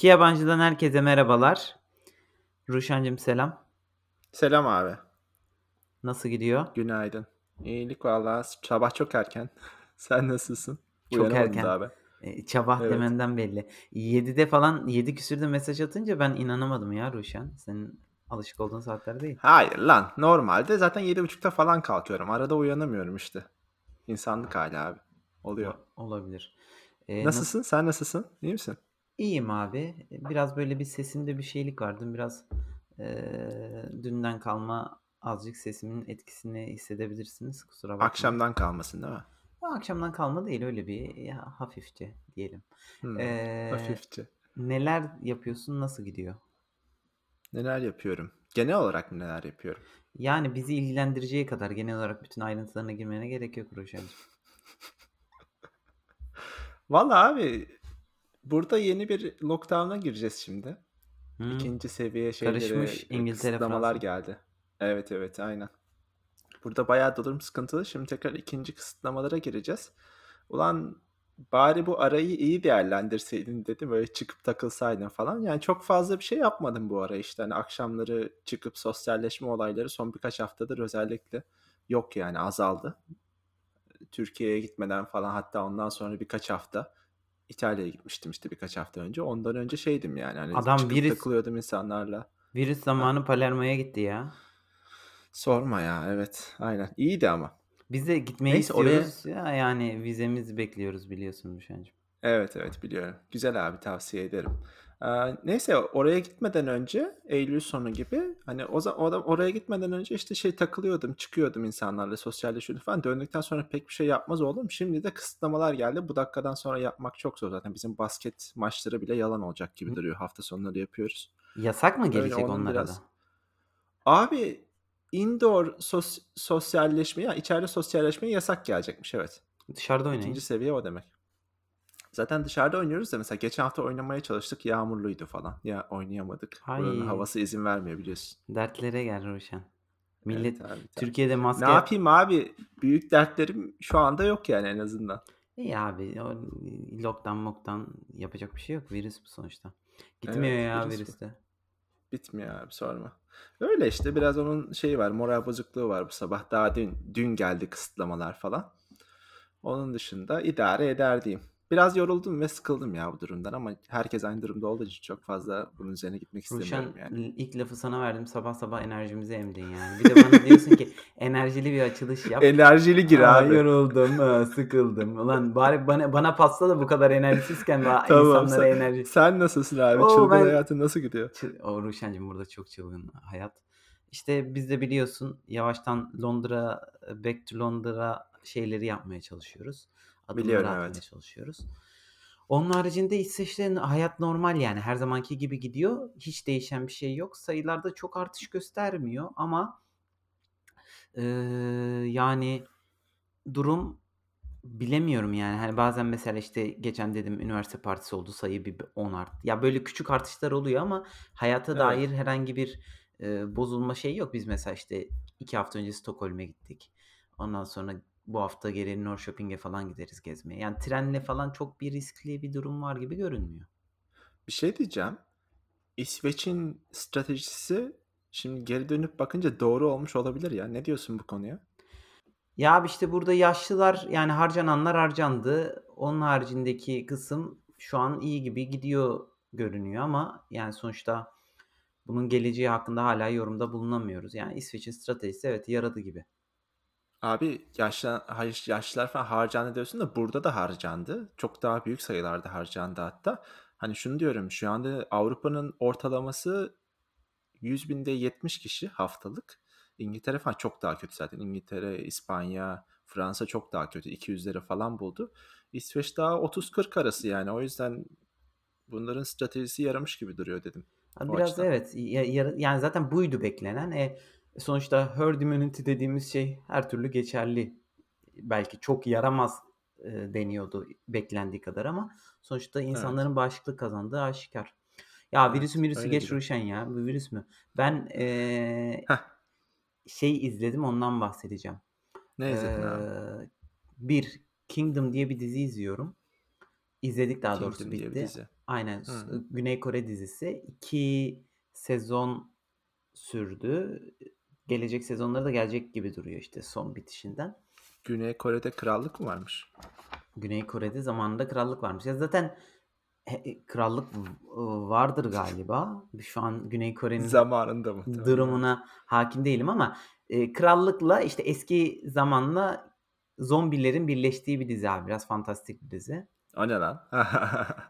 İki yabancıdan herkese merhabalar. Ruşancığım selam. Selam abi. Nasıl gidiyor? Günaydın. İyilik valla. Sabah çok erken. Sen nasılsın? Çok erken. ben. E, sabah Evet. demenden belli. 7'de falan 7 küsürde mesaj atınca ben inanamadım ya Ruşen. Senin alışık olduğun saatler değil. Hayır lan. Normalde zaten 7.30'da falan kalkıyorum. Arada uyanamıyorum işte. İnsanlık hali abi. Oluyor. Olabilir. E, nas- Nasılsın? Sen nasılsın? İyi misin? İyiyim abi. Biraz böyle bir sesimde bir şeylik vardı. Biraz e, dünden kalma azıcık sesimin etkisini hissedebilirsiniz. Kusura bakmayın. Akşamdan kalmasın değil mi? Akşamdan kalma değil öyle bir ya, hafifçe diyelim. Hmm, Ee, Hafifçe. neler yapıyorsun? Nasıl gidiyor? Neler yapıyorum? Genel olarak neler yapıyorum? Yani bizi ilgilendireceği kadar genel olarak bütün ayrıntılarına girmene gerek yok Ruşen'cim. Valla abi burada yeni bir lockdown'a gireceğiz şimdi. Hmm. İkinci seviye şeylere Karışmış İngiltere, kısıtlamalar Fransa. geldi. Evet evet aynen. Burada bayağı durum sıkıntılı. Şimdi tekrar ikinci kısıtlamalara gireceğiz. Ulan bari bu arayı iyi değerlendirseydin dedim. Böyle çıkıp takılsaydın falan. Yani çok fazla bir şey yapmadım bu ara işte. Hani akşamları çıkıp sosyalleşme olayları son birkaç haftadır özellikle yok yani azaldı. Türkiye'ye gitmeden falan hatta ondan sonra birkaç hafta İtalya'ya gitmiştim işte birkaç hafta önce. Ondan önce şeydim yani hani Adam çıkıp virüs takılıyordum insanlarla. virüs zamanı Palermo'ya gitti ya. Sorma ya evet aynen iyiydi ama. Biz de gitmeyi Neyse oraya istiyoruz ya yani vizemizi bekliyoruz biliyorsun Ruşen'cim. evet evet biliyorum. Güzel abi tavsiye ederim. Ee, neyse oraya gitmeden önce Eylül sonu gibi hani o zaman da- oraya gitmeden önce işte şey takılıyordum, çıkıyordum insanlarla sosyalleşiyordum falan. Döndükten sonra pek bir şey yapmaz oldum. Şimdi de kısıtlamalar geldi. Bu dakikadan sonra yapmak çok zor zaten. Bizim basket maçları bile yalan olacak gibi duruyor. Hafta sonları yapıyoruz. Yasak mı Öyle gelecek onun onlara da? biraz. Abi indoor sos sosyalleşme ya içeride sosyalleşmeye yasak gelecekmiş evet. Dışarıda İkinci oynayın. seviye o demek. Zaten dışarıda oynuyoruz da mesela geçen hafta oynamaya çalıştık yağmurluydu falan. Ya oynayamadık. Buranın Hay havası izin vermiyor biliyorsun. dertlere gel Ruşen. Millet Evet abi. Türkiye'de Ne maske yapayım abi? Büyük dertlerim şu anda yok yani en azından. İyi abi o lockdown mockdown yapacak bir şey yok. Virüs bu sonuçta. Gitmiyor Evet ya virüs bu. virüs de. Bitmiyor abi sorma. Öyle işte biraz onun şeyi var moral bozukluğu var bu sabah. Daha dün dün geldi kısıtlamalar falan. Onun dışında idare eder diyeyim. Biraz yoruldum ve sıkıldım ya bu durumdan ama herkes aynı durumda olduğu için çok fazla bunun üzerine gitmek istemiyorum Ruşen yani. ilk lafı sana verdim. Sabah sabah enerjimizi emdin yani. Bir de bana diyorsun ki enerjili bir açılış yap. Enerjili gir Aa, abi. yoruldum, ha, sıkıldım. Ulan bari bana bana pasta da bu kadar enerjisizken daha Tamam insanlara sen, enerji. sen nasılsın abi? Oo Çılgın ben hayatın nasıl gidiyor? Çı- o Ruşen'cim burada çok çılgın hayat. İşte biz de biliyorsun yavaştan Londra, Back to Londra şeyleri yapmaya çalışıyoruz. Adımları Biliyorum atmaya evet. çalışıyoruz. Onun haricinde İsveç'te hayat normal yani her zamanki gibi gidiyor. Hiç değişen bir şey yok. Sayılarda çok artış göstermiyor ama eee, yani durum bilemiyorum yani. Hani bazen mesela işte geçen dedim üniversite partisi oldu sayı bir 10 art. Ya böyle küçük artışlar oluyor ama hayata Evet. dair herhangi bir e, bozulma şey yok. Biz mesela işte iki hafta önce Stockholm'e gittik. Ondan sonra bu hafta geri Norrköping'e falan gideriz gezmeye. Yani trenle falan çok bir riskli bir durum var gibi görünmüyor. Bir şey diyeceğim. İsveç'in stratejisi şimdi geri dönüp bakınca doğru olmuş olabilir ya. Ne diyorsun bu konuya? Ya abi işte burada yaşlılar yani harcananlar harcandı. Onun haricindeki kısım şu an iyi gibi gidiyor görünüyor ama yani sonuçta bunun geleceği hakkında hala yorumda bulunamıyoruz. Yani İsveç'in stratejisi evet yaradı gibi. Abi yaşlı, hayır, yaşlılar falan harcandı diyorsun da burada da harcandı. Çok daha büyük sayılarda harcandı hatta. Hani şunu diyorum şu anda Avrupa'nın ortalaması 100 binde 70 kişi haftalık. İngiltere falan çok daha kötü zaten. İngiltere, İspanya, Fransa çok daha kötü. 200'leri falan buldu. İsveç daha 30-40 arası yani. O yüzden bunların stratejisi yaramış gibi duruyor dedim Biraz evet ya- yani zaten buydu beklenen. E, sonuçta herd immunity dediğimiz şey her türlü geçerli. Belki çok yaramaz e, deniyordu beklendiği kadar ama sonuçta Evet. insanların bağışıklık kazandığı aşikar. Ya virüsü Evet. virüsü Öyle geç gibi. Ruşen ya. Bu virüs mü? Ben e, Heh. şey izledim ondan bahsedeceğim. Ne izledin abi? Ee, bir Kingdom diye bir dizi izliyorum. İzledik daha doğrusu Kingdom bir bitti. dizi. Aynen. Hı. Güney Kore dizisi. 2 sezon sürdü. Gelecek sezonları da gelecek gibi duruyor işte son bitişinden. Güney Kore'de krallık mı varmış? Güney Kore'de zamanında krallık varmış. Ya zaten e krallık ııı, vardır galiba. Şu an Güney Kore'nin Zamanında evet. durumuna hâkim değilim ama, eee, krallıkla, işte, eski zamanla zombilerin birleştiği bir dizi abi. Biraz fantastik bir dizi. O ne lan?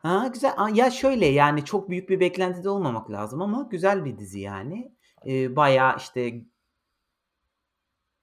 Ha, güzel. Ya şöyle, yani, çok büyük bir beklentide olmamak lazım ama güzel bir dizi yani. Bayağı, işte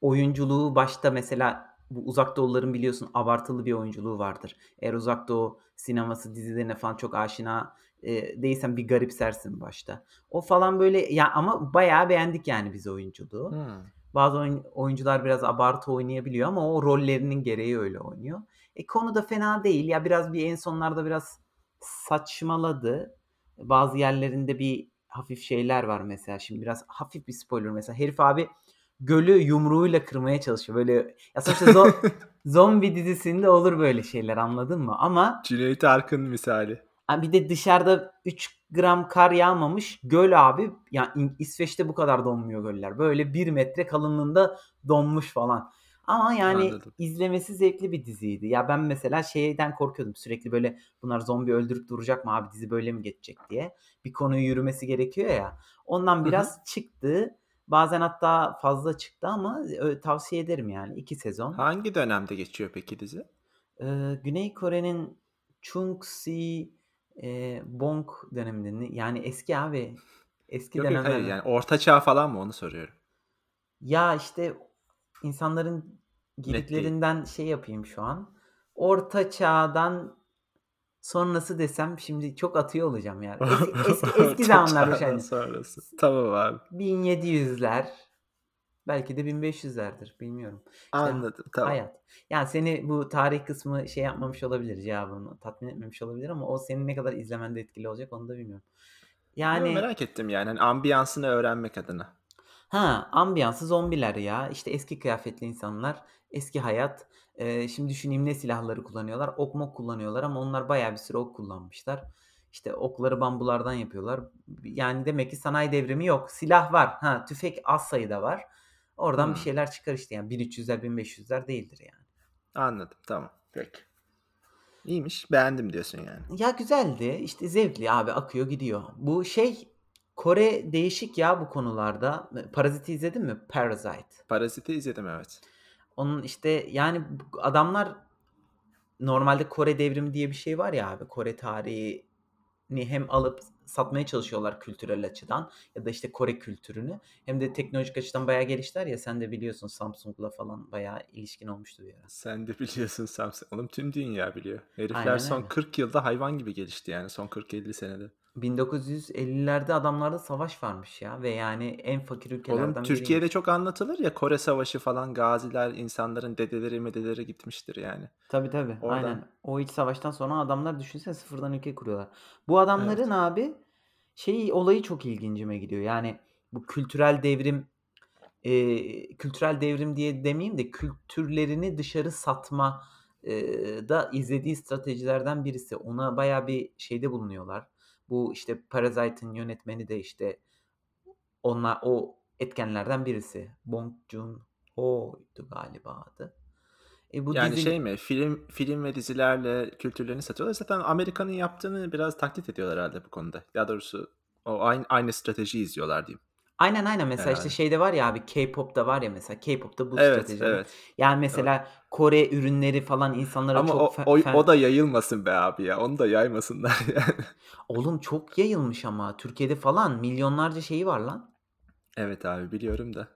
oyunculuğu başta mesela bu Uzak Doğuluların biliyorsun abartılı bir oyunculuğu vardır. Eğer Uzak Doğu sineması, dizilerine falan çok aşina, eee, değilsen bir garipsersin başta. O falan böyle ya ama bayağı beğendik yani biz oyunculuğu. Hımm. Bazı oyun oyuncular biraz abartı oynayabiliyor ama o rollerinin gereği öyle oynuyor. E, konu da fena değil. Ya, biraz bir en sonlarda biraz saçmaladı. Bazı yerlerinde bir hafif şeyler var mesela. Şimdi biraz hafif bir spoiler mesela. Herif abi gölü yumruğuyla kırmaya çalışıyor. Böyle ya sonuçta zo zombi dizisinde olur böyle şeyler anladın mı? Ama Cüneyt Arkın misali. Bir de dışarıda 3 gram kar yağmamış. Göl abi. Ya, İng İsveç'te bu kadar donmuyor göller. Böyle 1 metre kalınlığında donmuş falan. Ama yani Anladım. izlemesi zevkli bir diziydi. Ya, ben mesela şeyden korkuyordum sürekli böyle bunlar zombi öldürüp duracak mı abi dizi böyle mi geçecek diye. Bir konuyu yürümesi gerekiyor ya. Ondan biraz çıktı. Bazen hatta fazla çıktı ama, tavsiye ederim yani 2 sezon. Hangi dönemde geçiyor peki dizi? Eee, Güney Kore'nin Chungsi, eee, Bong döneminde ne yani eski abi. Eski Yok, hayır, yani Orta Çağ falan mı onu soruyorum. Ya, işte insanların girdiklerinden şey yapayım şu an. Orta Çağ'dan sonrası desem şimdi çok atıyor olacağım yani. Eski eski eski zamanlar yani. sonrası. Tamam abi. 1700'ler belki de 1500'lerdir bilmiyorum. İşte Anladım, tamam. hayat. Yani seni bu tarih kısmı şey yapmamış olabilir, cevabını tatmin etmemiş olabilir ama o senin ne kadar izlemende etkili olacak onu da bilmiyorum. Yo, Yani merak ettim yani, hani, ambiyansını öğrenmek adına. Ha, ambiyansı zombiler ya. İşte eski kıyafetli insanlar, eski hayat. Eee, şimdi düşüneyim ne silahları kullanıyorlar? Ok mok kullanıyorlar ama onlar bayağı bir süre ok kullanmışlar. İşte okları bambulardan yapıyorlar. Yani demek ki sanayi devrimi yok. Silah var. Ha, tüfek az sayıda var. Oradan bir şeyler çıkar işte yani 1300'ler 1500'ler değildir yani. Anladım, tamam. Peki. İyiymiş, beğendim diyorsun yani. Ya güzeldi. İşte zevkli abi akıyor gidiyor. Bu şey Kore değişik ya bu konularda. Parazit'i izledin mi? Parasite. Parazit'i izledim, evet. Onun işte yani adamlar normalde Kore Devrimi diye bir şey var ya abi. Kore tarihini hem alıp satmaya çalışıyorlar kültürel açıdan ya da işte Kore kültürünü hem de teknolojik açıdan bayağı geliştiler ya sen de biliyorsun Samsung'la falan bayağı ilişkin olmuştu bir ara. Sen de biliyorsun Samsung. Oğlum tüm dünya biliyor. Herifler Aynen son öyle. 40 yılda hayvan gibi gelişti yani son 40-50 senede. 1950'lerde adamlarda savaş varmış ya ve yani en fakir Oğlum ülkelerden Türkiye'de biriymiş. çok anlatılır ya Kore Savaşı falan gaziler, insanların dedeleri medeleri gitmiştir yani. Tabii, tabii. Oradan. Aynen. O iç savaştan sonra adamlar düşünsene sıfırdan ülke kuruyorlar. Bu Evet. adamların abi şey olayı çok ilgincime gidiyor. Yani bu kültürel devrim, eee, kültürel devrim diye demeyeyim de kültürlerini dışarı satma, eee, da izlediği stratejilerden birisi. Ona bayağı bir şeyde bulunuyorlar. Bu işte Parasite'ın yönetmeni de işte onlar o etkenlerden birisi. Bong Joon-ho'ydu galiba adı. E, bu Yani şey dizi mi? Film film ve dizilerle kültürlerini satıyorlar. Zaten Amerika'nın yaptığını biraz taklit ediyorlar herhâlde bu konuda. Daha doğrusu o aynı aynı stratejiyi izliyorlar diyeyim Aynen, aynen. Mesela, işte, herhâlde. şeyde var ya abi, K-pop'ta var ya mesela, K-pop'ta bu Evet, strateji evet. Yani, Doğru. mesela Kore ürünleri falan insanlara Ama çok o fe oy o da yayılmasın be abi ya. Onu da yaymasınlar yani. Oğlum çok yayılmış ama Türkiye'de falan milyonlarca şeyi var lan. Evet abi biliyorum da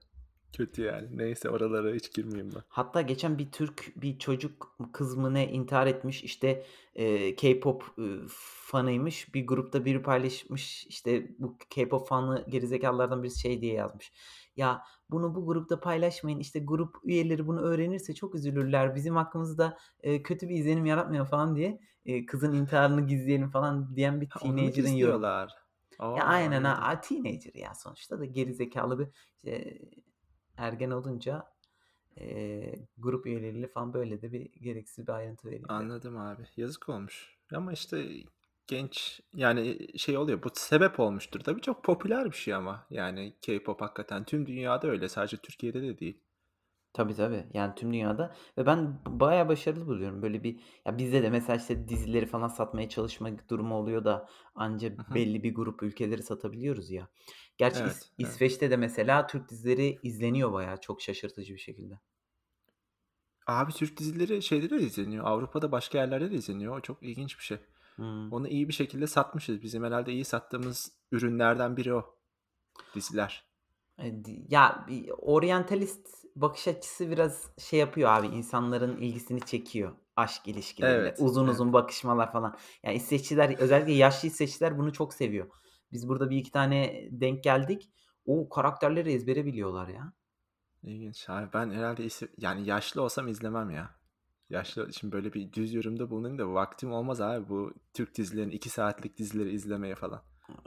kötü yani. Neyse oralara hiç girmeyeyim ben. Hatta geçen bir Türk bir çocuk kız mı ne intihar etmiş. İşte, eee, K-pop, ııı, fanıymış. Bir grupta biri paylaşmış. İşte, bu K-pop fanı gerizekalılardan birisi şey diye yazmış. "Ya, bunu bu grupta paylaşmayın. İşte, grup üyeleri bunu öğrenirse çok üzülürler. Bizim hakkımızda, eee, kötü bir izlenim yaratmayalım." falan diye, eee, kızın intiharını gizleyelim falan diyen bir teenager'ın yorumu. Ya, aynen ha. Teenager ya sonuçta da gerizekalı bir, eee, ergen olunca, eee, grup üyeleriyle falan böyle de bir gereksiz bir ayrıntı veriyor. Anladım abi. Yazık olmuş. Ama işte genç yani, şey oluyor, bu sebep olmuştur tabii. Çok popüler bir şey ama yani K-pop hakikaten. Tüm dünyada öyle, sadece Türkiye'de de değil. Tabii, tabii. Yani tüm dünyada ve ben b bayağı başarılı buluyorum. Böyle bir ya bizde de mesela, işte, dizileri falan satmaya çalışma durumu oluyor da anca Hı hı. belli bir grup ülkeleri satabiliyoruz ya. Gerçi İs Evet, evet. İsveç'te de mesela Türk dizileri izleniyor bayağı çok şaşırtıcı bir şekilde. Abi Türk dizileri şeyde de izleniyor, Avrupa'da başka yerlerde de izleniyor. O çok ilginç bir şey. Hıı. Onu iyi bir şekilde satmışız. Bizim herhâlde iyi sattığımız ürünlerden biri o, diziler. Eee, di ya, bir oryantalist bakış açısı biraz şey yapıyor abi, insanların ilgisini çekiyor. Aşk ilişkileri, Evet, uzun evet. uzun bakışmalar falan. Ya, İsveçliler, özellikle yaşlı İsveçliler bunu çok seviyor. Biz burada 1-2 tane denk geldik. O karakterleri ezbere biliyorlar ya. İlginç. Abi ben herhâlde isi yani yaşlı olsam izlemem ya. Yaşlı şimdi böyle bir düz yorumda bulunayım da vaktim olmaz abi bu Türk dizilerini, 2 saatlik dizileri izlemeye falan.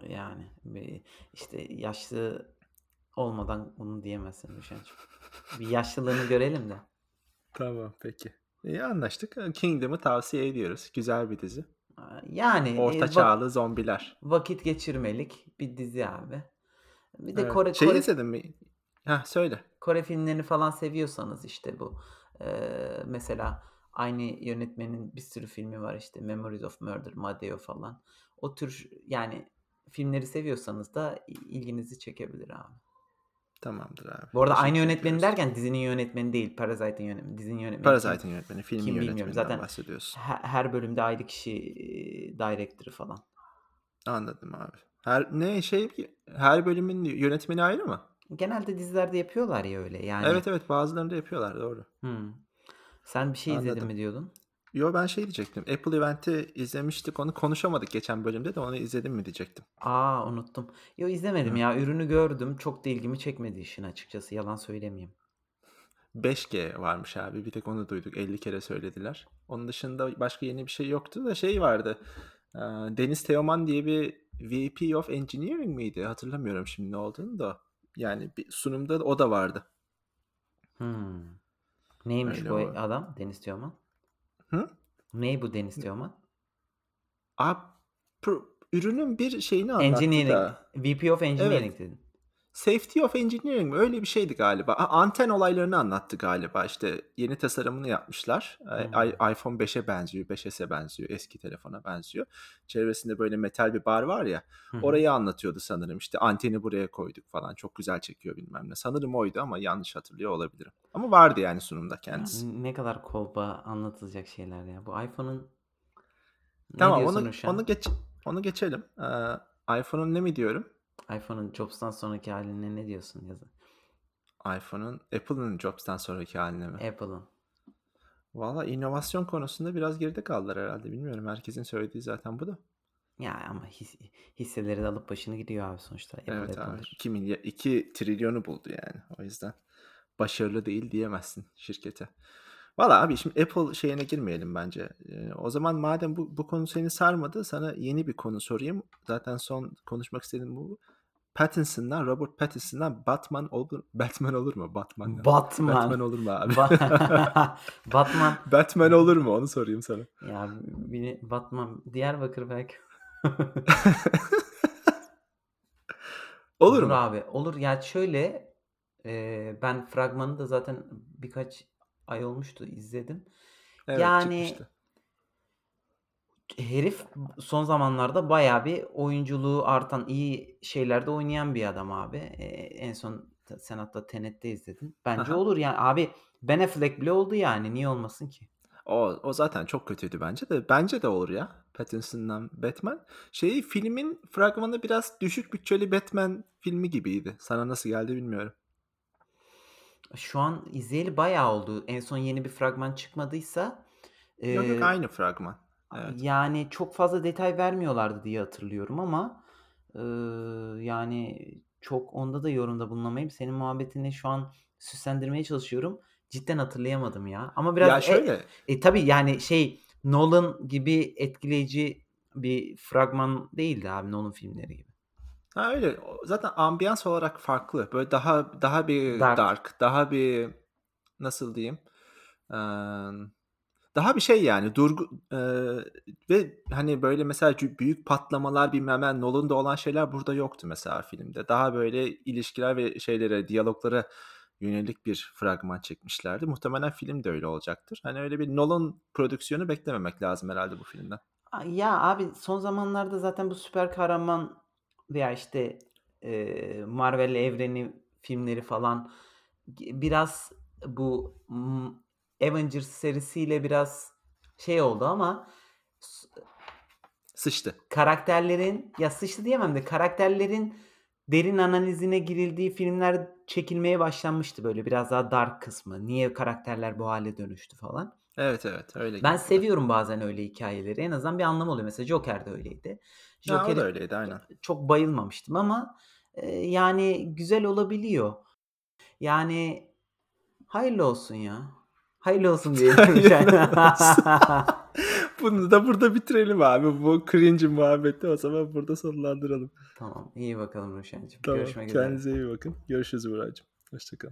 Yani, bir, işte, yaşlı olmadan bunu diyemezsin Ruşen'cim. Bir yaşlılığını görelim de. Tamam, peki. İyi anlaştık. Eee, Kingdom'u tavsiye ediyoruz. Güzel bir dizi. Yani, Orta eee, vak çağlı zombiler. vakit geçirmelik bir dizi abi. Bir de Evet. Kore Şeyi Kore izledin mi? Hah, söyle. Kore filmlerini falan seviyorsanız, işte, bu, eee, mesela aynı yönetmenin bir sürü filmi var, işte, Memories of Murder, Madeo falan. O tür, yani, filmleri seviyorsanız da ilginizi çekebilir abi. Tamamdır abi. Bu arada aynı yönetmeni ediyoruz. derken dizinin yönetmeni değil, Parasite'ın yönetmeni. Dizinin yönetmeni kim Parasite'ın yönetmeni, filmin kim bilmiyorum. yönetmeninden Zaten bahsediyorsun. he her bölümde ayrı kişi, eee, director'ı falan. Anladım abi. Her ne şey her bölümün yönetmeni ayrı mı? Genelde dizilerde yapıyorlar ya öyle, Evet, yani. evet, bazılarında yapıyorlar, doğru. Hımm. Sen bir şey Anladım. mi diyordun? Yo, ben şey diyecektim, Apple Event'i izlemiştik, onu konuşamadık geçen bölümde de onu izledin mi diyecektim. A! Unuttum. Yo, izlemedim Hıh. ya. Ürünü gördüm. Çok da ilgimi çekmedi işin açıkçası. Yalan söylemeyeyim. 5G varmış abi. Bir tek onu duyduk. 50 kere söylediler. Onun dışında başka yeni bir şey yoktu da şey vardı. Eee, Deniz Teoman diye bir VP of Engineering miydi? Hatırlamıyorum şimdi ne olduğunu da. Yani bir sunumda o da vardı. Hımm. Neymiş Öyle bu o. adam, Deniz Teoman? Hı? Ney bu Deniz Teoman? Ab pr ürünün bir şeyini anlattı Engineering, da. VP of Evet. Engineering dedin. Safety of Engineering mi? Öyle bir şeydi galiba. Anten olaylarını anlattı galiba. İşte yeni tasarımını yapmışlar. İ iPhone 5'e benziyor, 5s'e benziyor, eski telefona benziyor. Çevresinde böyle metal bir bar var ya, hı. orayı anlatıyordu sanırım. İşte anteni buraya koyduk falan, çok güzel çekiyor bilmem ne. Sanırım oydu ama yanlış hatırlıyor olabilirim. Ama vardı yani sunumda kendisi. ne kadar kolpa anlatılacak şeyler ya. Bu iPhone'un Ne Tamam onu onu geç onu geçelim. Eee, iPhone'un ne mi diyorum? iPhone'un Jobs'tan sonraki hâline ne diyorsun yazı iPhone'un Apple'ın Jobs'tan sonraki hâline mi? Apple'ın. Valla inovasyon konusunda biraz geride kaldılar herhâlde. Bilmiyorum. Herkesin söylediği zaten bu da. Ya, ama his hisseleri de alıp başını gidiyor abi sonuçta. Apple Evet abi. Apple'dır. 2 milya 2 trilyonu buldu yani. O yüzden başarılı değil diyemezsin şirkete. Valla abi şimdi Apple şeyine girmeyelim bence. Eee, o zaman madem bu bu konu seni sarmadı, sana yeni bir konu sorayım. Zaten son konuşmak istediğim bu. Pattinson'dan, Robert Pattinson'dan Batman olur Batman olur mu? Batman ne? Batman Batman. olur mu abi? Ba Batman. Batman olur mu? Onu sorayım sana. Ya, beni Batman Diyarbakır belki. Olur Olur mu? abi, olur. Ya, şöyle, eee, ben fragmanı da zaten birkaç ay olmuştu, izledim. Evet, Yani çıkmıştı. herif son zamanlarda bayağı bir oyunculuğu artan, iyi şeylerde oynayan bir adam abi. Eee, en son sen hatta Tenet'te izledin. Bence hı. olur ya. Abi Ben Affleck bile oldu yani. Niye olmasın ki? O o zaten çok kötüydü bence de. Bence de olur ya Pattinson'dan Batman. Şeyi filmin fragmanı biraz düşük bütçeli Batman filmi gibiydi. Sana nasıl geldi bilmiyorum. Şu an izleyeli bayağı oldu. En son yeni bir fragman çıkmadıysa, Yok yok aynı fragman. Evet. yani çok fazla detay vermiyorlardı diye hatırlıyorum ama, ııı, yani çok onda da yorumda bulunamayayım. Senin muhabbetini şu an süslendirmeye çalışıyorum. Cidden hatırlayamadım ya. Ama biraz Ya e şöyle e, tabii yani şey Nolan gibi etkileyici bir fragman değildi abi Nolan filmleri gibi. Ha, öyle. Zaten ambiyans olarak farklı. Böyle daha daha bir Dark. dark, daha bir nasıl diyeyim? Daha bir şey yani durgu eee, ve hani, böyle, mesela cü büyük patlamalar bilmem neler Nolan'da olan şeyler burada yoktu mesela filmde. Daha böyle ilişkiler ve şeylere, diyaloglara yönelik bir fragman çekmişlerdi. Muhtemelen film de öyle olacaktır. Hani, öyle bir Nolan prodüksiyonu beklememek lazım herhâlde bu filmden. Ya, abi son zamanlarda zaten bu süper kahraman veya, işte, eee, Marvel evreni filmleri falan biraz bu, Avengers serisiyle biraz şey oldu ama Sıçtı. karakterlerin ya sıçtı diyemem de karakterlerin derin analizine girildiği filmler çekilmeye başlanmıştı böyle biraz daha dark kısmı. Niye karakterler bu hâle dönüştü falan. Evet, evet, öyle Ben gibiydi. seviyorum bazen öyle hikâyeleri. En azından bir anlamı oluyor. Mesela Joker de öyleydi. Ha, o da Joker'e öyleydi, aynen. çok bayılmamıştım ama, eee, yani güzel olabiliyor. Yani hayırlı olsun ya. Hayırlı olsun diyelim. Hayırlı olsun. Bunu da burada bitirelim abi. Bu cringe muhabbeti o zaman burada sonlandıralım. Tamam, iyi bakalım Ruşen'cim. Tamam, Görüşmek üzere. kendinize iyi bakın. Görüşürüz Buğracığım. Hoşça kal.